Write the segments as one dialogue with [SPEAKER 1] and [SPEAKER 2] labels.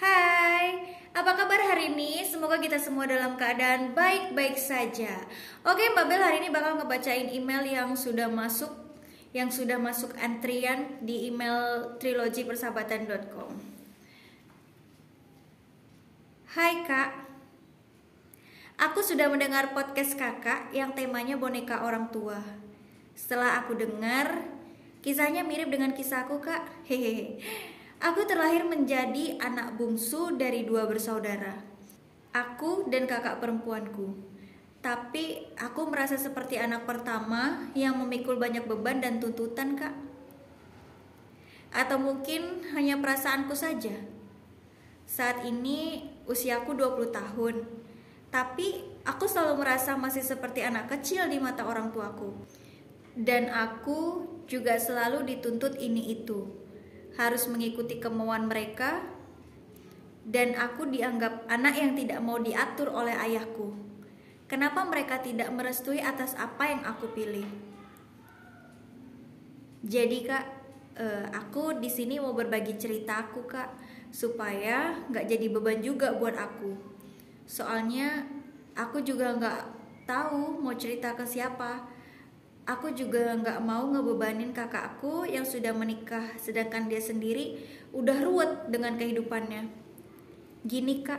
[SPEAKER 1] Hai, apa kabar hari ini? Semoga kita semua dalam keadaan baik-baik saja. Oke, Mbak Bel hari ini bakal ngebacain email yang sudah masuk yang sudah masuk antrian di email trilogipersahabatan.com. Hai Kak, aku sudah mendengar podcast kakak yang temanya boneka orang tua. Setelah aku dengar, kisahnya mirip dengan kisahku kak. Hehehe. Aku terlahir menjadi anak bungsu dari dua bersaudara. Aku dan kakak perempuanku. Tapi aku merasa seperti anak pertama yang memikul banyak beban dan tuntutan, Kak. Atau mungkin hanya perasaanku saja. Saat ini usiaku 20 tahun. Tapi aku selalu merasa masih seperti anak kecil di mata orang tuaku. Dan aku juga selalu dituntut ini itu harus mengikuti kemauan mereka, dan aku dianggap anak yang tidak mau diatur oleh ayahku. Kenapa mereka tidak merestui atas apa yang aku pilih? Jadi kak, eh, aku di sini mau berbagi ceritaku kak, supaya nggak jadi beban juga buat aku. Soalnya aku juga nggak tahu mau cerita ke siapa aku juga nggak mau ngebebanin kakakku yang sudah menikah sedangkan dia sendiri udah ruwet dengan kehidupannya. Gini kak.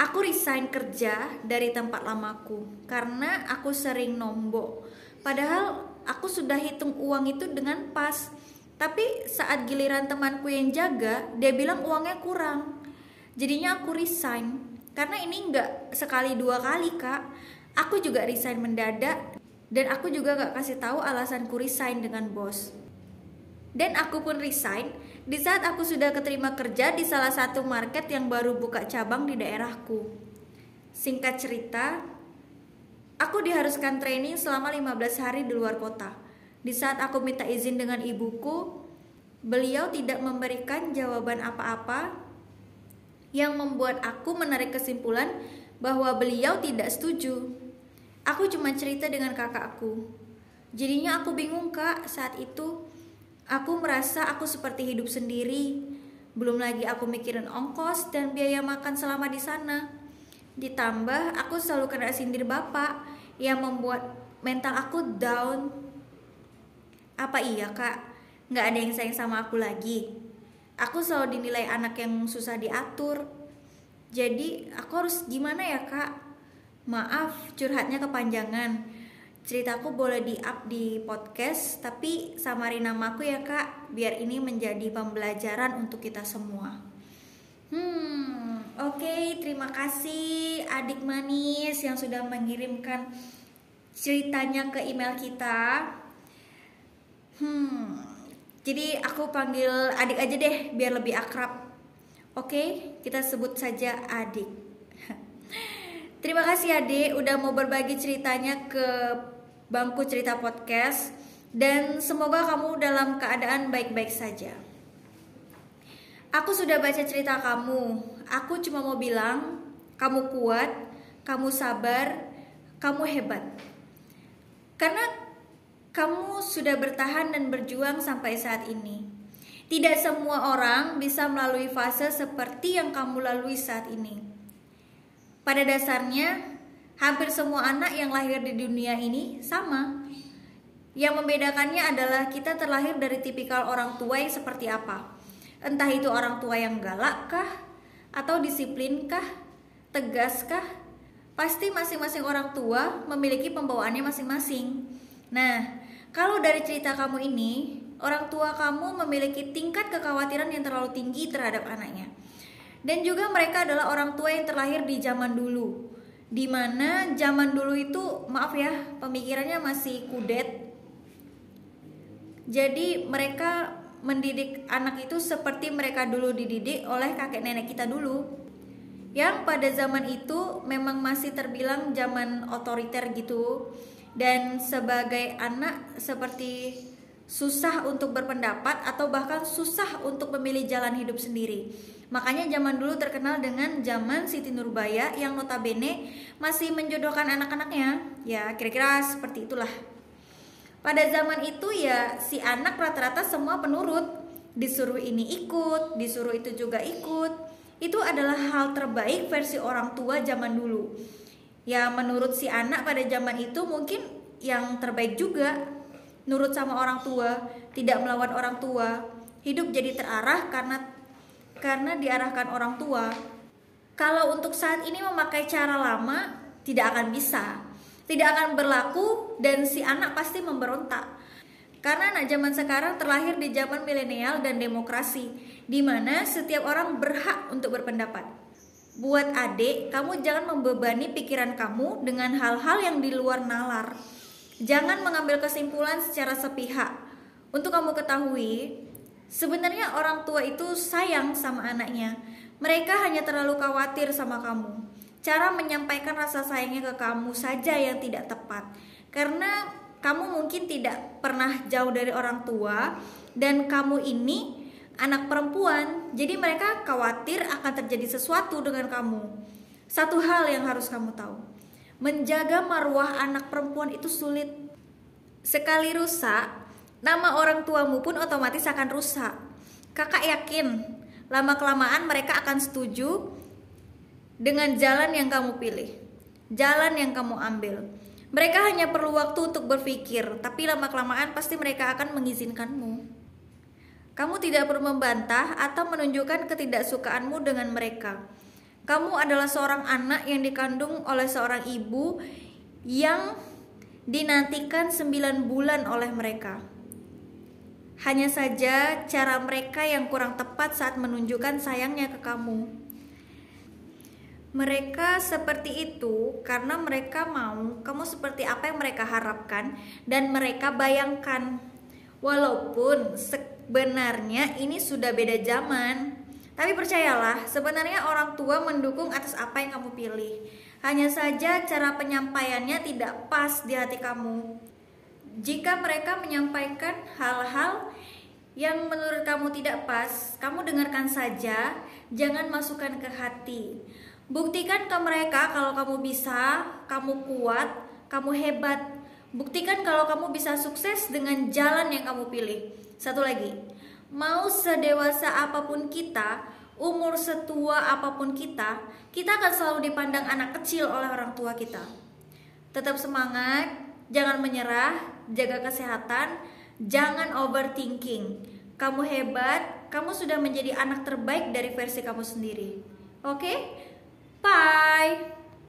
[SPEAKER 1] Aku resign kerja dari tempat lamaku karena aku sering nombok. Padahal aku sudah hitung uang itu dengan pas. Tapi saat giliran temanku yang jaga dia bilang uangnya kurang. Jadinya aku resign. Karena ini nggak sekali dua kali kak. Aku juga resign mendadak dan aku juga gak kasih tahu alasanku resign dengan bos. Dan aku pun resign di saat aku sudah keterima kerja di salah satu market yang baru buka cabang di daerahku. Singkat cerita, aku diharuskan training selama 15 hari di luar kota. Di saat aku minta izin dengan ibuku, beliau tidak memberikan jawaban apa-apa yang membuat aku menarik kesimpulan bahwa beliau tidak setuju Aku cuma cerita dengan kakakku. Jadinya aku bingung kak saat itu. Aku merasa aku seperti hidup sendiri. Belum lagi aku mikirin ongkos dan biaya makan selama di sana. Ditambah aku selalu kena sindir bapak yang membuat mental aku down. Apa iya kak? Nggak ada yang sayang sama aku lagi. Aku selalu dinilai anak yang susah diatur. Jadi aku harus gimana ya kak? Maaf curhatnya kepanjangan. Ceritaku boleh di-up di podcast, tapi samarin namaku ya kak, biar ini menjadi pembelajaran untuk kita semua. Hmm, oke, okay, terima kasih adik manis yang sudah mengirimkan ceritanya ke email kita. Hmm, jadi aku panggil adik aja deh, biar lebih akrab. Oke, okay, kita sebut saja adik. Terima kasih Ade udah mau berbagi ceritanya ke bangku cerita podcast dan semoga kamu dalam keadaan baik-baik saja. Aku sudah baca cerita kamu. Aku cuma mau bilang, kamu kuat, kamu sabar, kamu hebat. Karena kamu sudah bertahan dan berjuang sampai saat ini. Tidak semua orang bisa melalui fase seperti yang kamu lalui saat ini. Pada dasarnya, hampir semua anak yang lahir di dunia ini sama. Yang membedakannya adalah kita terlahir dari tipikal orang tua yang seperti apa. Entah itu orang tua yang galak kah, atau disiplin kah, tegas kah, pasti masing-masing orang tua memiliki pembawaannya masing-masing. Nah, kalau dari cerita kamu ini, orang tua kamu memiliki tingkat kekhawatiran yang terlalu tinggi terhadap anaknya. Dan juga mereka adalah orang tua yang terlahir di zaman dulu. Di mana zaman dulu itu, maaf ya, pemikirannya masih kudet. Jadi mereka mendidik anak itu seperti mereka dulu dididik oleh kakek nenek kita dulu. Yang pada zaman itu memang masih terbilang zaman otoriter gitu. Dan sebagai anak seperti susah untuk berpendapat atau bahkan susah untuk memilih jalan hidup sendiri. Makanya zaman dulu terkenal dengan zaman Siti Nurbaya yang notabene masih menjodohkan anak-anaknya. Ya, kira-kira seperti itulah. Pada zaman itu ya si anak rata-rata semua penurut. Disuruh ini ikut, disuruh itu juga ikut. Itu adalah hal terbaik versi orang tua zaman dulu. Ya menurut si anak pada zaman itu mungkin yang terbaik juga nurut sama orang tua, tidak melawan orang tua. Hidup jadi terarah karena karena diarahkan orang tua. Kalau untuk saat ini memakai cara lama tidak akan bisa. Tidak akan berlaku dan si anak pasti memberontak. Karena anak zaman sekarang terlahir di zaman milenial dan demokrasi, di mana setiap orang berhak untuk berpendapat. Buat adik, kamu jangan membebani pikiran kamu dengan hal-hal yang di luar nalar. Jangan mengambil kesimpulan secara sepihak. Untuk kamu ketahui, sebenarnya orang tua itu sayang sama anaknya. Mereka hanya terlalu khawatir sama kamu. Cara menyampaikan rasa sayangnya ke kamu saja yang tidak tepat. Karena kamu mungkin tidak pernah jauh dari orang tua dan kamu ini anak perempuan. Jadi mereka khawatir akan terjadi sesuatu dengan kamu. Satu hal yang harus kamu tahu menjaga marwah anak perempuan itu sulit. Sekali rusak, nama orang tuamu pun otomatis akan rusak. Kakak yakin, lama-kelamaan mereka akan setuju dengan jalan yang kamu pilih, jalan yang kamu ambil. Mereka hanya perlu waktu untuk berpikir, tapi lama-kelamaan pasti mereka akan mengizinkanmu. Kamu tidak perlu membantah atau menunjukkan ketidaksukaanmu dengan mereka kamu adalah seorang anak yang dikandung oleh seorang ibu yang dinantikan 9 bulan oleh mereka. Hanya saja cara mereka yang kurang tepat saat menunjukkan sayangnya ke kamu. Mereka seperti itu karena mereka mau kamu seperti apa yang mereka harapkan dan mereka bayangkan. Walaupun sebenarnya ini sudah beda zaman. Tapi percayalah, sebenarnya orang tua mendukung atas apa yang kamu pilih. Hanya saja cara penyampaiannya tidak pas di hati kamu. Jika mereka menyampaikan hal-hal yang menurut kamu tidak pas, kamu dengarkan saja, jangan masukkan ke hati. Buktikan ke mereka kalau kamu bisa, kamu kuat, kamu hebat. Buktikan kalau kamu bisa sukses dengan jalan yang kamu pilih. Satu lagi, mau sedewasa apa pun kita, umur setua apa pun kita, kita akan selalu dipandang anak kecil oleh orang tua kita. Tetap semangat, jangan menyerah, jaga kesehatan, jangan overthinking. Kamu hebat, kamu sudah menjadi anak terbaik dari versi kamu sendiri. Oke? Okay? Bye.